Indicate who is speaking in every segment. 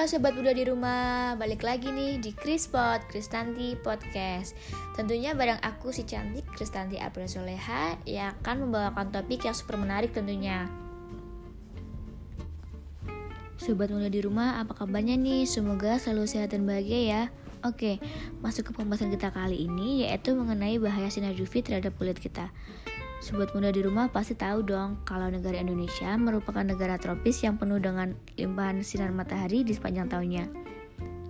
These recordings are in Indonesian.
Speaker 1: Halo sobat muda di rumah, balik lagi nih di Krispot, Kristanti Podcast. Tentunya bareng aku si cantik Kristanti April Soleha yang akan membawakan topik yang super menarik tentunya. Sobat muda di rumah, apa kabarnya nih? Semoga selalu sehat dan bahagia ya. Oke, masuk ke pembahasan kita kali ini yaitu mengenai bahaya sinar UV terhadap kulit kita. Sobat muda di rumah pasti tahu dong kalau negara Indonesia merupakan negara tropis yang penuh dengan limpahan sinar matahari di sepanjang tahunnya.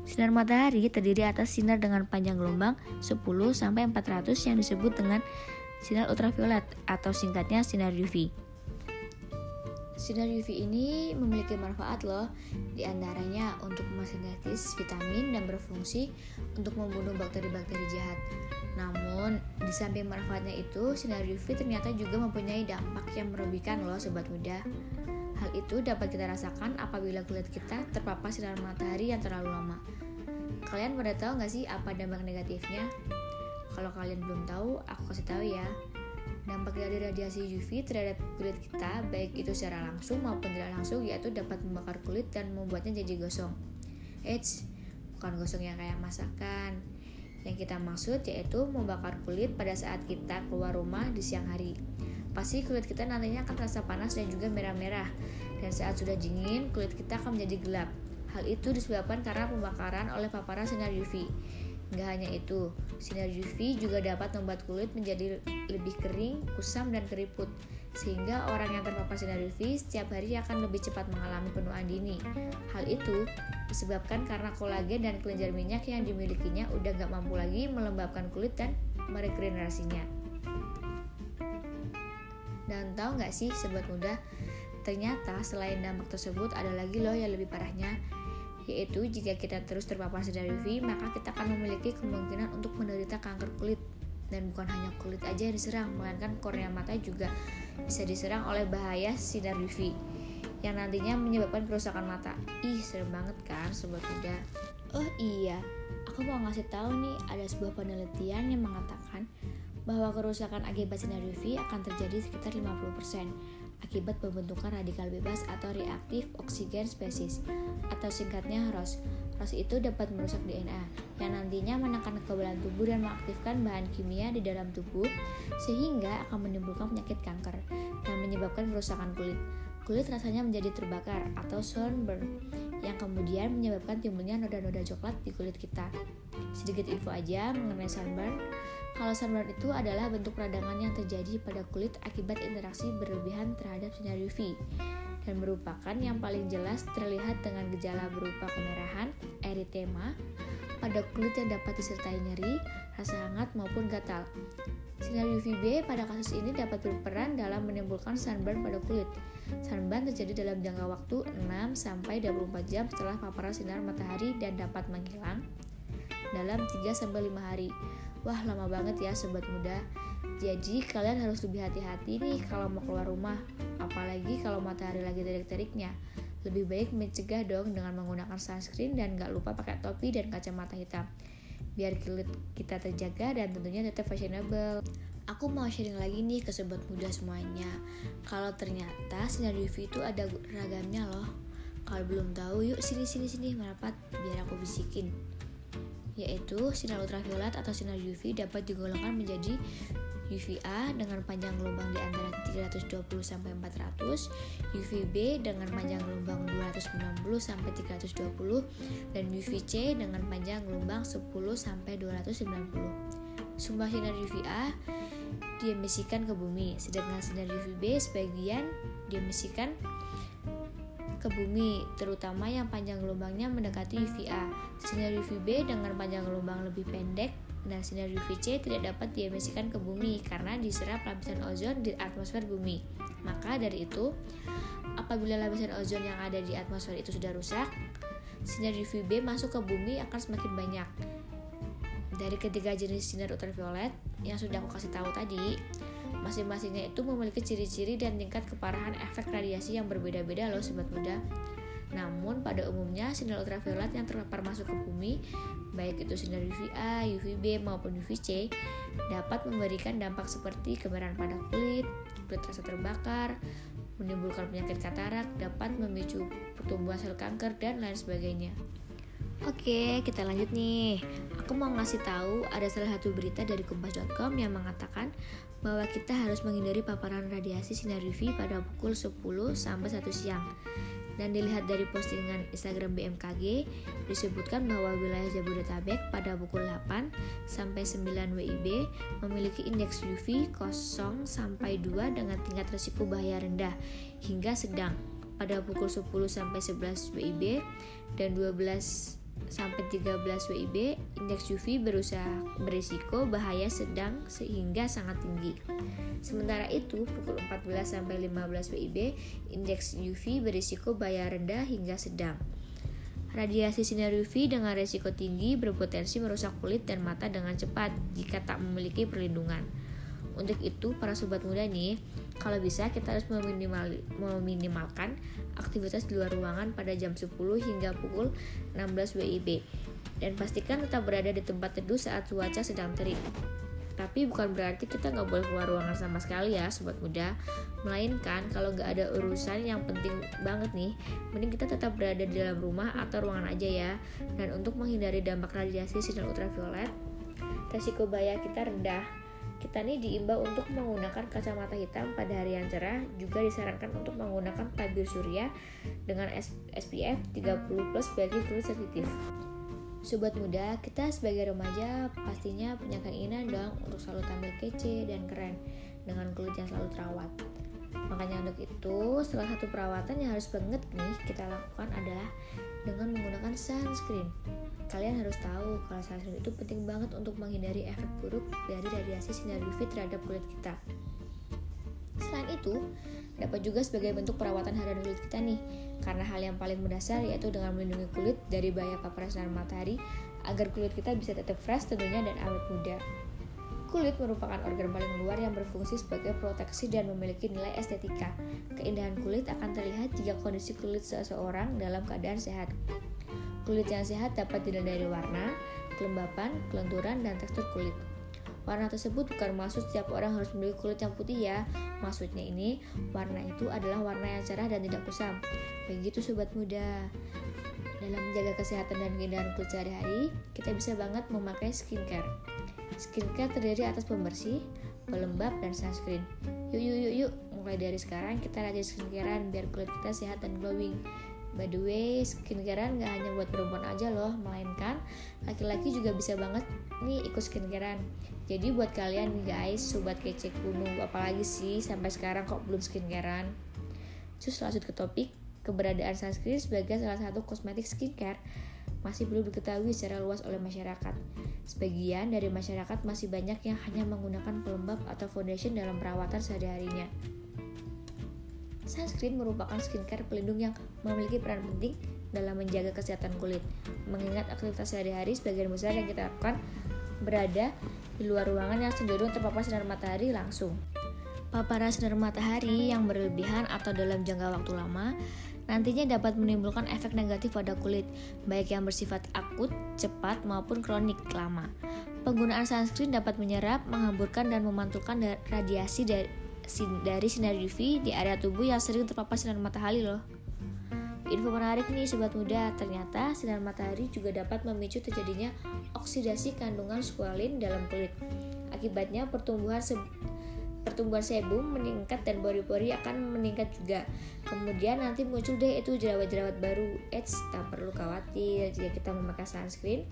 Speaker 1: Sinar matahari terdiri atas sinar dengan panjang gelombang 10 sampai 400 yang disebut dengan sinar ultraviolet atau singkatnya sinar UV. Sinar UV ini memiliki manfaat loh, di antaranya untuk mesintesis vitamin dan berfungsi untuk membunuh bakteri-bakteri jahat. Namun, di samping manfaatnya itu, sinar UV ternyata juga mempunyai dampak yang merugikan loh sobat muda. Hal itu dapat kita rasakan apabila kulit kita terpapar sinar matahari yang terlalu lama. Kalian pada tahu nggak sih apa dampak negatifnya? Kalau kalian belum tahu, aku kasih tahu ya. Dampak dari radiasi UV terhadap kulit kita, baik itu secara langsung maupun tidak langsung, yaitu dapat membakar kulit dan membuatnya jadi gosong. Eits, bukan gosong yang kayak masakan, yang kita maksud yaitu membakar kulit pada saat kita keluar rumah di siang hari. Pasti kulit kita nantinya akan terasa panas dan juga merah-merah. Dan saat sudah dingin, kulit kita akan menjadi gelap. Hal itu disebabkan karena pembakaran oleh paparan sinar UV. Nggak hanya itu, sinar UV juga dapat membuat kulit menjadi lebih kering, kusam, dan keriput sehingga orang yang terpapar sinar UV setiap hari akan lebih cepat mengalami penuaan dini. Hal itu disebabkan karena kolagen dan kelenjar minyak yang dimilikinya udah gak mampu lagi melembabkan kulit dan meregenerasinya. Dan tahu gak sih sobat muda, ternyata selain dampak tersebut ada lagi loh yang lebih parahnya, yaitu jika kita terus terpapar sinar UV maka kita akan memiliki kemungkinan untuk menderita kanker kulit dan bukan hanya kulit aja yang diserang, melainkan kornea mata juga bisa diserang oleh bahaya sinar UV yang nantinya menyebabkan kerusakan mata. Ih, serem banget kan sobat muda? Oh iya, aku mau ngasih tahu nih ada sebuah penelitian yang mengatakan bahwa kerusakan akibat sinar UV akan terjadi sekitar 50% akibat pembentukan radikal bebas atau reaktif oksigen spesies atau singkatnya ROS. ROS itu dapat merusak DNA yang nantinya menekan kekebalan tubuh dan mengaktifkan bahan kimia di dalam tubuh sehingga akan menimbulkan penyakit kanker dan menyebabkan kerusakan kulit. Kulit rasanya menjadi terbakar atau sunburn yang kemudian menyebabkan timbulnya noda-noda coklat di kulit kita. Sedikit info aja mengenai sunburn. Kalau sunburn itu adalah bentuk peradangan yang terjadi pada kulit akibat interaksi berlebihan terhadap sinar UV dan merupakan yang paling jelas terlihat dengan gejala berupa kemerahan, eritema, pada kulit yang dapat disertai nyeri, rasa hangat maupun gatal. Sinar UVB pada kasus ini dapat berperan dalam menimbulkan sunburn pada kulit. Sunburn terjadi dalam jangka waktu 6 sampai 24 jam setelah paparan sinar matahari dan dapat menghilang dalam 3 sampai 5 hari. Wah, lama banget ya sobat muda. Jadi kalian harus lebih hati-hati nih kalau mau keluar rumah, apalagi kalau matahari lagi terik-teriknya. Lebih baik mencegah dong dengan menggunakan sunscreen dan gak lupa pakai topi dan kacamata hitam. Biar kulit kita terjaga dan tentunya tetap fashionable. Aku mau sharing lagi nih ke sobat muda semuanya. Kalau ternyata sinar UV itu ada ragamnya loh. Kalau belum tahu, yuk sini sini sini merapat biar aku bisikin yaitu sinar ultraviolet atau sinar UV dapat digolongkan menjadi UVA dengan panjang gelombang di antara 320 sampai 400, UVB dengan panjang gelombang 290 sampai 320 dan UVC dengan panjang gelombang 10 sampai 290. Semua sinar UVA diemisikan ke bumi, sedangkan sinar UVB sebagian diemisikan ke bumi, terutama yang panjang gelombangnya mendekati UVA. Sinar UVB dengan panjang gelombang lebih pendek dan sinar UVC tidak dapat diemisikan ke bumi karena diserap lapisan ozon di atmosfer bumi. Maka dari itu, apabila lapisan ozon yang ada di atmosfer itu sudah rusak, sinar UVB masuk ke bumi akan semakin banyak. Dari ketiga jenis sinar ultraviolet yang sudah aku kasih tahu tadi, Masing-masingnya itu memiliki ciri-ciri dan tingkat keparahan efek radiasi yang berbeda-beda loh sobat muda. Namun pada umumnya sinar ultraviolet yang terpapar masuk ke bumi, baik itu sinar UVA, UVB maupun UVC, dapat memberikan dampak seperti kemerahan pada kulit, kulit rasa terbakar, menimbulkan penyakit katarak, dapat memicu pertumbuhan sel kanker, dan lain sebagainya. Oke, kita lanjut nih. Aku mau ngasih tahu ada salah satu berita dari kompas.com yang mengatakan bahwa kita harus menghindari paparan radiasi sinar UV pada pukul 10 sampai 1 siang. Dan dilihat dari postingan Instagram BMKG, disebutkan bahwa wilayah Jabodetabek pada pukul 8 sampai 9 WIB memiliki indeks UV 0 sampai 2 dengan tingkat risiko bahaya rendah hingga sedang pada pukul 10 sampai 11 WIB dan 12 sampai 13 WIB, indeks UV berusaha berisiko bahaya sedang sehingga sangat tinggi. Sementara itu, pukul 14 sampai 15 WIB, indeks UV berisiko bahaya rendah hingga sedang. Radiasi sinar UV dengan risiko tinggi berpotensi merusak kulit dan mata dengan cepat jika tak memiliki perlindungan. Untuk itu, para sobat muda nih, kalau bisa kita harus meminimal, meminimalkan aktivitas di luar ruangan pada jam 10 hingga pukul 16 WIB dan pastikan tetap berada di tempat teduh saat cuaca sedang terik. Tapi bukan berarti kita nggak boleh keluar ruangan sama sekali ya sobat muda. Melainkan kalau nggak ada urusan yang penting banget nih Mending kita tetap berada di dalam rumah atau ruangan aja ya. Dan untuk menghindari dampak radiasi sinar ultraviolet Resiko bahaya kita rendah kita nih diimbau untuk menggunakan kacamata hitam pada hari yang cerah, juga disarankan untuk menggunakan tabir surya dengan SPF 30+ bagi kulit sensitif. Sobat muda, kita sebagai remaja pastinya punya keinginan dong untuk selalu tampil kece dan keren dengan kulit yang selalu terawat. Makanya untuk itu, salah satu perawatan yang harus banget nih kita lakukan adalah dengan menggunakan sunscreen. Kalian harus tahu kalau sunscreen itu penting banget untuk menghindari efek buruk dari radiasi sinar UV terhadap kulit kita. Selain itu, dapat juga sebagai bentuk perawatan harian kulit kita nih, karena hal yang paling mendasar yaitu dengan melindungi kulit dari bahaya paparan sinar matahari agar kulit kita bisa tetap fresh tentunya dan awet muda. Kulit merupakan organ paling luar yang berfungsi sebagai proteksi dan memiliki nilai estetika. Keindahan kulit akan terlihat jika kondisi kulit seseorang dalam keadaan sehat. Kulit yang sehat dapat dinilai dari warna, kelembapan, kelenturan, dan tekstur kulit. Warna tersebut bukan maksud setiap orang harus memiliki kulit yang putih ya. Maksudnya ini, warna itu adalah warna yang cerah dan tidak kusam. Begitu sobat muda. Dalam menjaga kesehatan dan keindahan kulit sehari-hari, kita bisa banget memakai skincare. Skincare terdiri atas pembersih, pelembab, dan sunscreen. Yuk yuk yuk yuk, mulai dari sekarang kita rajin skincarean biar kulit kita sehat dan glowing. By the way, skincarean gak hanya buat perempuan aja loh, melainkan laki-laki juga bisa banget nih ikut skincarean. Jadi buat kalian nih guys, sobat kece kuno, apalagi sih sampai sekarang kok belum skincarean? Terus lanjut ke topik, keberadaan sunscreen sebagai salah satu kosmetik skincare masih belum diketahui secara luas oleh masyarakat. Sebagian dari masyarakat masih banyak yang hanya menggunakan pelembab atau foundation dalam perawatan sehari-harinya. Sunscreen merupakan skincare pelindung yang memiliki peran penting dalam menjaga kesehatan kulit. Mengingat aktivitas sehari-hari sebagian besar yang kita lakukan berada di luar ruangan yang cenderung terpapar sinar matahari langsung. Paparan sinar matahari yang berlebihan atau dalam jangka waktu lama nantinya dapat menimbulkan efek negatif pada kulit, baik yang bersifat akut, cepat, maupun kronik lama. Penggunaan sunscreen dapat menyerap, menghamburkan, dan memantulkan radiasi dari dari sinar UV di area tubuh yang sering terpapar sinar matahari loh. Info menarik nih sobat muda, ternyata sinar matahari juga dapat memicu terjadinya oksidasi kandungan squalene dalam kulit. Akibatnya pertumbuhan se pertumbuhan sebum meningkat dan pori-pori akan meningkat juga. Kemudian nanti muncul deh itu jerawat-jerawat baru. Eits, tak perlu khawatir jika kita memakai sunscreen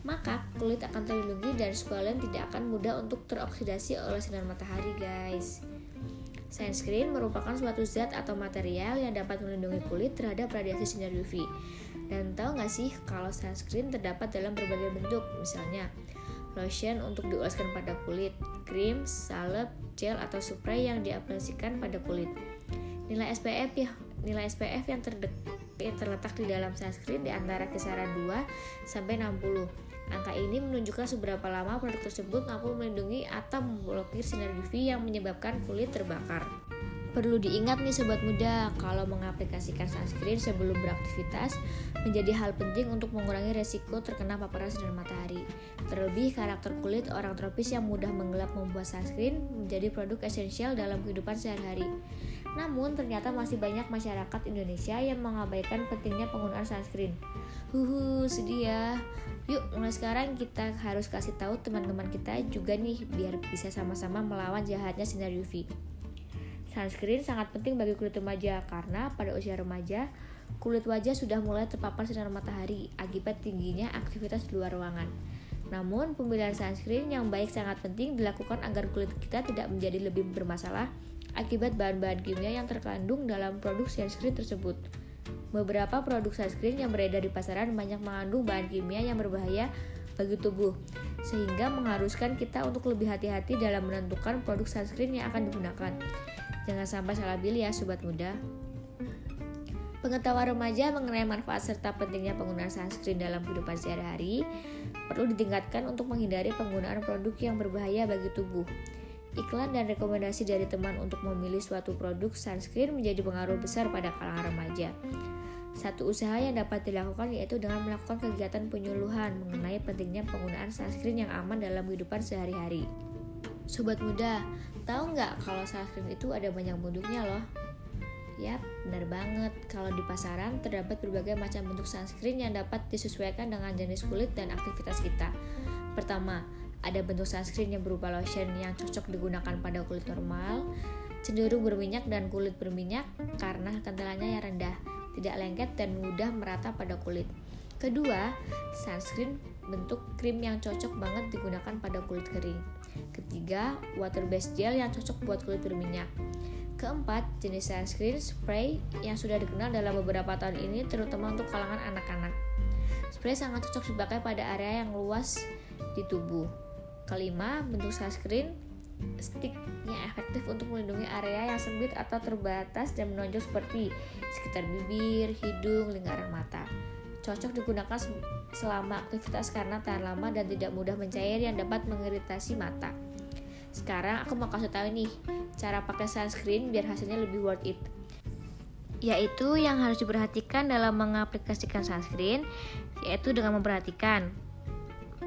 Speaker 1: maka kulit akan terlindungi dan squalene tidak akan mudah untuk teroksidasi oleh sinar matahari guys. Sunscreen merupakan suatu zat atau material yang dapat melindungi kulit terhadap radiasi sinar UV. Dan tahu nggak sih kalau sunscreen terdapat dalam berbagai bentuk, misalnya lotion untuk dioleskan pada kulit, krim, salep, gel atau spray yang diaplikasikan pada kulit. Nilai SPF ya, nilai SPF yang yang terletak di dalam sunscreen di antara kisaran 2 sampai 60. Angka ini menunjukkan seberapa lama produk tersebut mampu melindungi atau memblokir sinar UV yang menyebabkan kulit terbakar. Perlu diingat nih sobat muda, kalau mengaplikasikan sunscreen sebelum beraktivitas menjadi hal penting untuk mengurangi resiko terkena paparan sinar matahari. Terlebih karakter kulit orang tropis yang mudah menggelap membuat sunscreen menjadi produk esensial dalam kehidupan sehari-hari. Namun ternyata masih banyak masyarakat Indonesia yang mengabaikan pentingnya penggunaan sunscreen. Huhu, sedih ya. Yuk, mulai sekarang kita harus kasih tahu teman-teman kita juga nih biar bisa sama-sama melawan jahatnya sinar UV. Sunscreen sangat penting bagi kulit remaja karena pada usia remaja kulit wajah sudah mulai terpapar sinar matahari akibat tingginya aktivitas di luar ruangan. Namun, pemilihan sunscreen yang baik sangat penting dilakukan agar kulit kita tidak menjadi lebih bermasalah akibat bahan-bahan kimia yang terkandung dalam produk sunscreen tersebut. Beberapa produk sunscreen yang beredar di pasaran banyak mengandung bahan kimia yang berbahaya bagi tubuh, sehingga mengharuskan kita untuk lebih hati-hati dalam menentukan produk sunscreen yang akan digunakan. Jangan sampai salah pilih ya sobat muda. Pengetahuan remaja mengenai manfaat serta pentingnya penggunaan sunscreen dalam kehidupan sehari-hari perlu ditingkatkan untuk menghindari penggunaan produk yang berbahaya bagi tubuh. Iklan dan rekomendasi dari teman untuk memilih suatu produk sunscreen menjadi pengaruh besar pada kalangan remaja. Satu usaha yang dapat dilakukan yaitu dengan melakukan kegiatan penyuluhan mengenai pentingnya penggunaan sunscreen yang aman dalam kehidupan sehari-hari. Sobat muda, tahu nggak kalau sunscreen itu ada banyak bentuknya loh? Yap, benar banget. Kalau di pasaran terdapat berbagai macam bentuk sunscreen yang dapat disesuaikan dengan jenis kulit dan aktivitas kita. Pertama, ada bentuk sunscreen yang berupa lotion yang cocok digunakan pada kulit normal, cenderung berminyak dan kulit berminyak karena kentalannya yang rendah, tidak lengket dan mudah merata pada kulit. Kedua, sunscreen bentuk krim yang cocok banget digunakan pada kulit kering. Ketiga, water based gel yang cocok buat kulit berminyak. Keempat, jenis sunscreen spray yang sudah dikenal dalam beberapa tahun ini terutama untuk kalangan anak-anak. Spray sangat cocok dipakai pada area yang luas di tubuh. Kelima, bentuk sunscreen stick yang efektif untuk melindungi area yang sempit atau terbatas dan menonjol seperti sekitar bibir, hidung, lingkaran mata. Cocok digunakan selama aktivitas karena tahan lama dan tidak mudah mencair yang dapat mengiritasi mata. Sekarang aku mau kasih tahu nih cara pakai sunscreen biar hasilnya lebih worth it. Yaitu yang harus diperhatikan dalam mengaplikasikan sunscreen yaitu dengan memperhatikan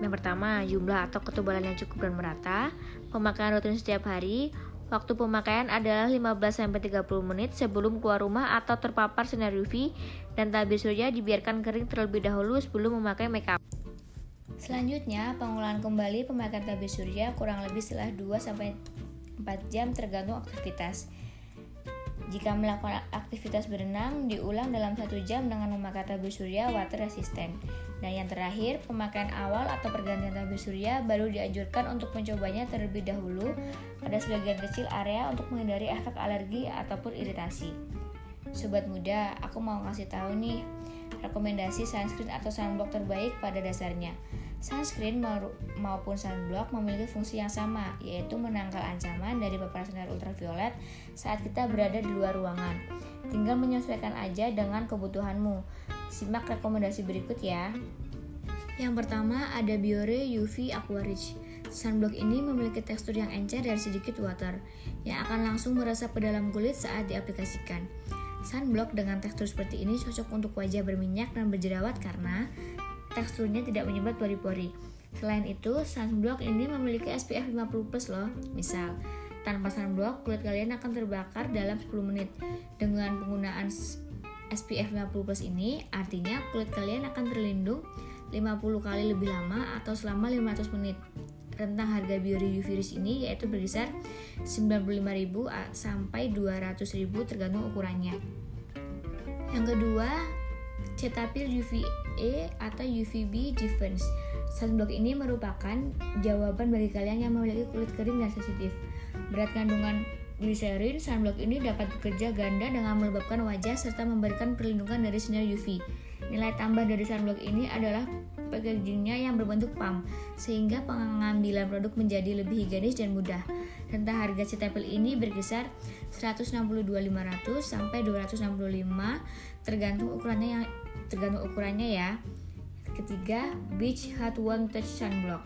Speaker 1: yang pertama, jumlah atau ketebalan yang cukup dan merata, pemakaian rutin setiap hari, Waktu pemakaian adalah 15-30 menit sebelum keluar rumah atau terpapar sinar UV dan tabir surya dibiarkan kering terlebih dahulu sebelum memakai makeup. Selanjutnya, pengolahan kembali pemakaian tabir surya kurang lebih setelah 2-4 jam tergantung aktivitas. Jika melakukan aktivitas berenang, diulang dalam satu jam dengan memakai tabir surya water resistant. Dan yang terakhir, pemakaian awal atau pergantian tabir surya baru dianjurkan untuk mencobanya terlebih dahulu pada sebagian kecil area untuk menghindari efek alergi ataupun iritasi. Sobat muda, aku mau ngasih tahu nih rekomendasi sunscreen atau sunblock terbaik pada dasarnya. Sunscreen maupun sunblock memiliki fungsi yang sama, yaitu menangkal ancaman dari paparan sinar ultraviolet saat kita berada di luar ruangan. Tinggal menyesuaikan aja dengan kebutuhanmu. Simak rekomendasi berikut ya. Yang pertama ada Biore UV Aqua Rich. Sunblock ini memiliki tekstur yang encer dan sedikit water, yang akan langsung meresap ke dalam kulit saat diaplikasikan. Sunblock dengan tekstur seperti ini cocok untuk wajah berminyak dan berjerawat karena teksturnya tidak menyebabkan pori-pori. Selain itu, sunblock ini memiliki SPF 50 plus loh. Misal, tanpa sunblock, kulit kalian akan terbakar dalam 10 menit. Dengan penggunaan SPF 50 plus ini, artinya kulit kalian akan terlindung 50 kali lebih lama atau selama 500 menit. Rentang harga Biore UV Ris ini yaitu berkisar 95.000 sampai 200.000 tergantung ukurannya. Yang kedua, Cetaphil UVA atau UVB Defense. Sunblock ini merupakan jawaban bagi kalian yang memiliki kulit kering dan sensitif. Berat kandungan gliserin, sunblock ini dapat bekerja ganda dengan melembabkan wajah serta memberikan perlindungan dari sinar UV. Nilai tambah dari sunblock ini adalah packagingnya yang berbentuk pump, sehingga pengambilan produk menjadi lebih higienis dan mudah. Rentang harga Cetaphil ini berkisar 162.500 sampai 265 tergantung ukurannya yang tergantung ukurannya ya. Ketiga, Beach Hot One Touch Sunblock.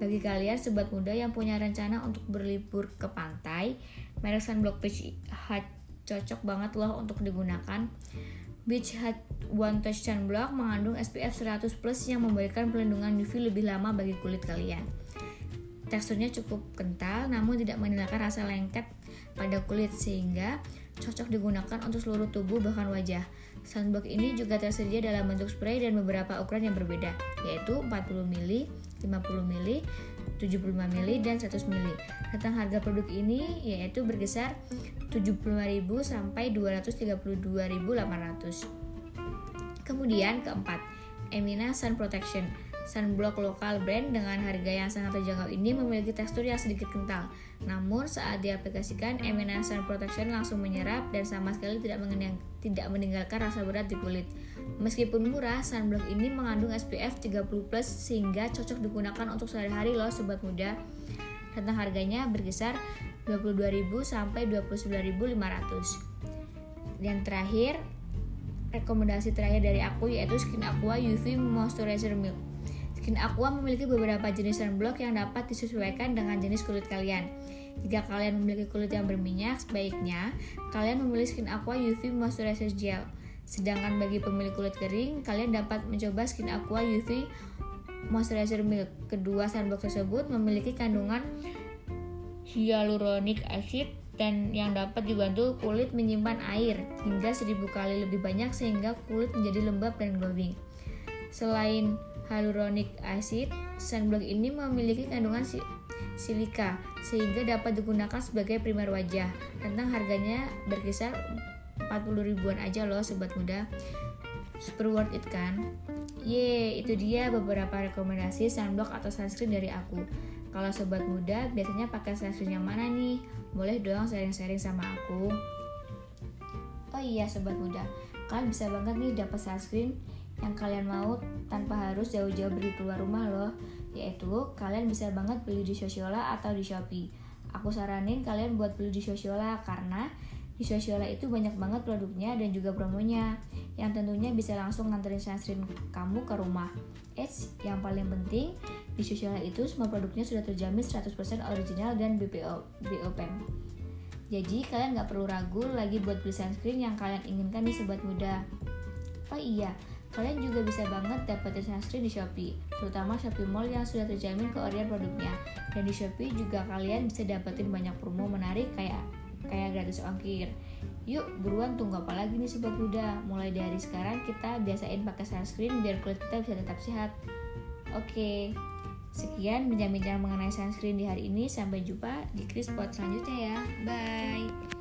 Speaker 1: Bagi kalian sobat muda yang punya rencana untuk berlibur ke pantai, merek sunblock Beach Hot cocok banget loh untuk digunakan. Beach Hot One Touch Sunblock mengandung SPF 100 plus yang memberikan perlindungan UV lebih lama bagi kulit kalian. teksturnya cukup kental namun tidak meninggalkan rasa lengket pada kulit sehingga cocok digunakan untuk seluruh tubuh bahkan wajah. Sunblock ini juga tersedia dalam bentuk spray dan beberapa ukuran yang berbeda, yaitu 40 ml, 50 ml, 75 ml, dan 100 ml. Tentang harga produk ini yaitu berkisar 75.000 sampai 232.800. Kemudian keempat, Emina Sun Protection. Sunblock lokal brand dengan harga yang sangat terjangkau ini memiliki tekstur yang sedikit kental. Namun saat diaplikasikan, Emina Sun Protection langsung menyerap dan sama sekali tidak, tidak meninggalkan rasa berat di kulit. Meskipun murah, sunblock ini mengandung SPF 30+ sehingga cocok digunakan untuk sehari-hari loh sobat muda. Tentang harganya berkisar 22.000 sampai 29.500. Dan terakhir, rekomendasi terakhir dari aku yaitu Skin Aqua UV Moisturizer Milk. Skin Aqua memiliki beberapa jenis sunblock yang dapat disesuaikan dengan jenis kulit kalian. Jika kalian memiliki kulit yang berminyak, sebaiknya kalian memilih Skin Aqua UV Moisturizer Gel. Sedangkan bagi pemilik kulit kering, kalian dapat mencoba Skin Aqua UV Moisturizer Milk. Kedua sunblock tersebut memiliki kandungan hyaluronic acid dan yang dapat dibantu kulit menyimpan air hingga seribu kali lebih banyak sehingga kulit menjadi lembab dan glowing. Selain hyaluronic acid, sunblock ini memiliki kandungan silika sehingga dapat digunakan sebagai primer wajah. Tentang harganya berkisar 40 ribuan aja loh sobat muda. Super worth it kan? Ye, itu dia beberapa rekomendasi sunblock atau sunscreen dari aku. Kalau sobat muda biasanya pakai sunscreen yang mana nih? Boleh dong sharing-sharing sama aku. Oh iya sobat muda, kalian bisa banget nih dapat sunscreen yang kalian mau tanpa harus jauh-jauh pergi keluar rumah loh yaitu kalian bisa banget beli di Sosiola atau di Shopee aku saranin kalian buat beli di Sosiola karena di Sosiola itu banyak banget produknya dan juga promonya yang tentunya bisa langsung nganterin sunscreen kamu ke rumah. Eits, yang paling penting di Sosiola itu semua produknya sudah terjamin 100% original dan BPO BOPM. Jadi kalian nggak perlu ragu lagi buat beli sunscreen yang kalian inginkan nih sobat muda. Oh iya, Kalian juga bisa banget dapetin sunscreen di Shopee, terutama Shopee Mall yang sudah terjamin keorian produknya. Dan di Shopee juga kalian bisa dapetin banyak promo menarik kayak kayak gratis ongkir. Yuk, buruan tunggu apa lagi nih sobat muda? Mulai dari sekarang kita biasain pakai sunscreen biar kulit kita bisa tetap sehat. Oke, sekian bincang-bincang mengenai sunscreen di hari ini. Sampai jumpa di Chris Pot selanjutnya ya. Bye.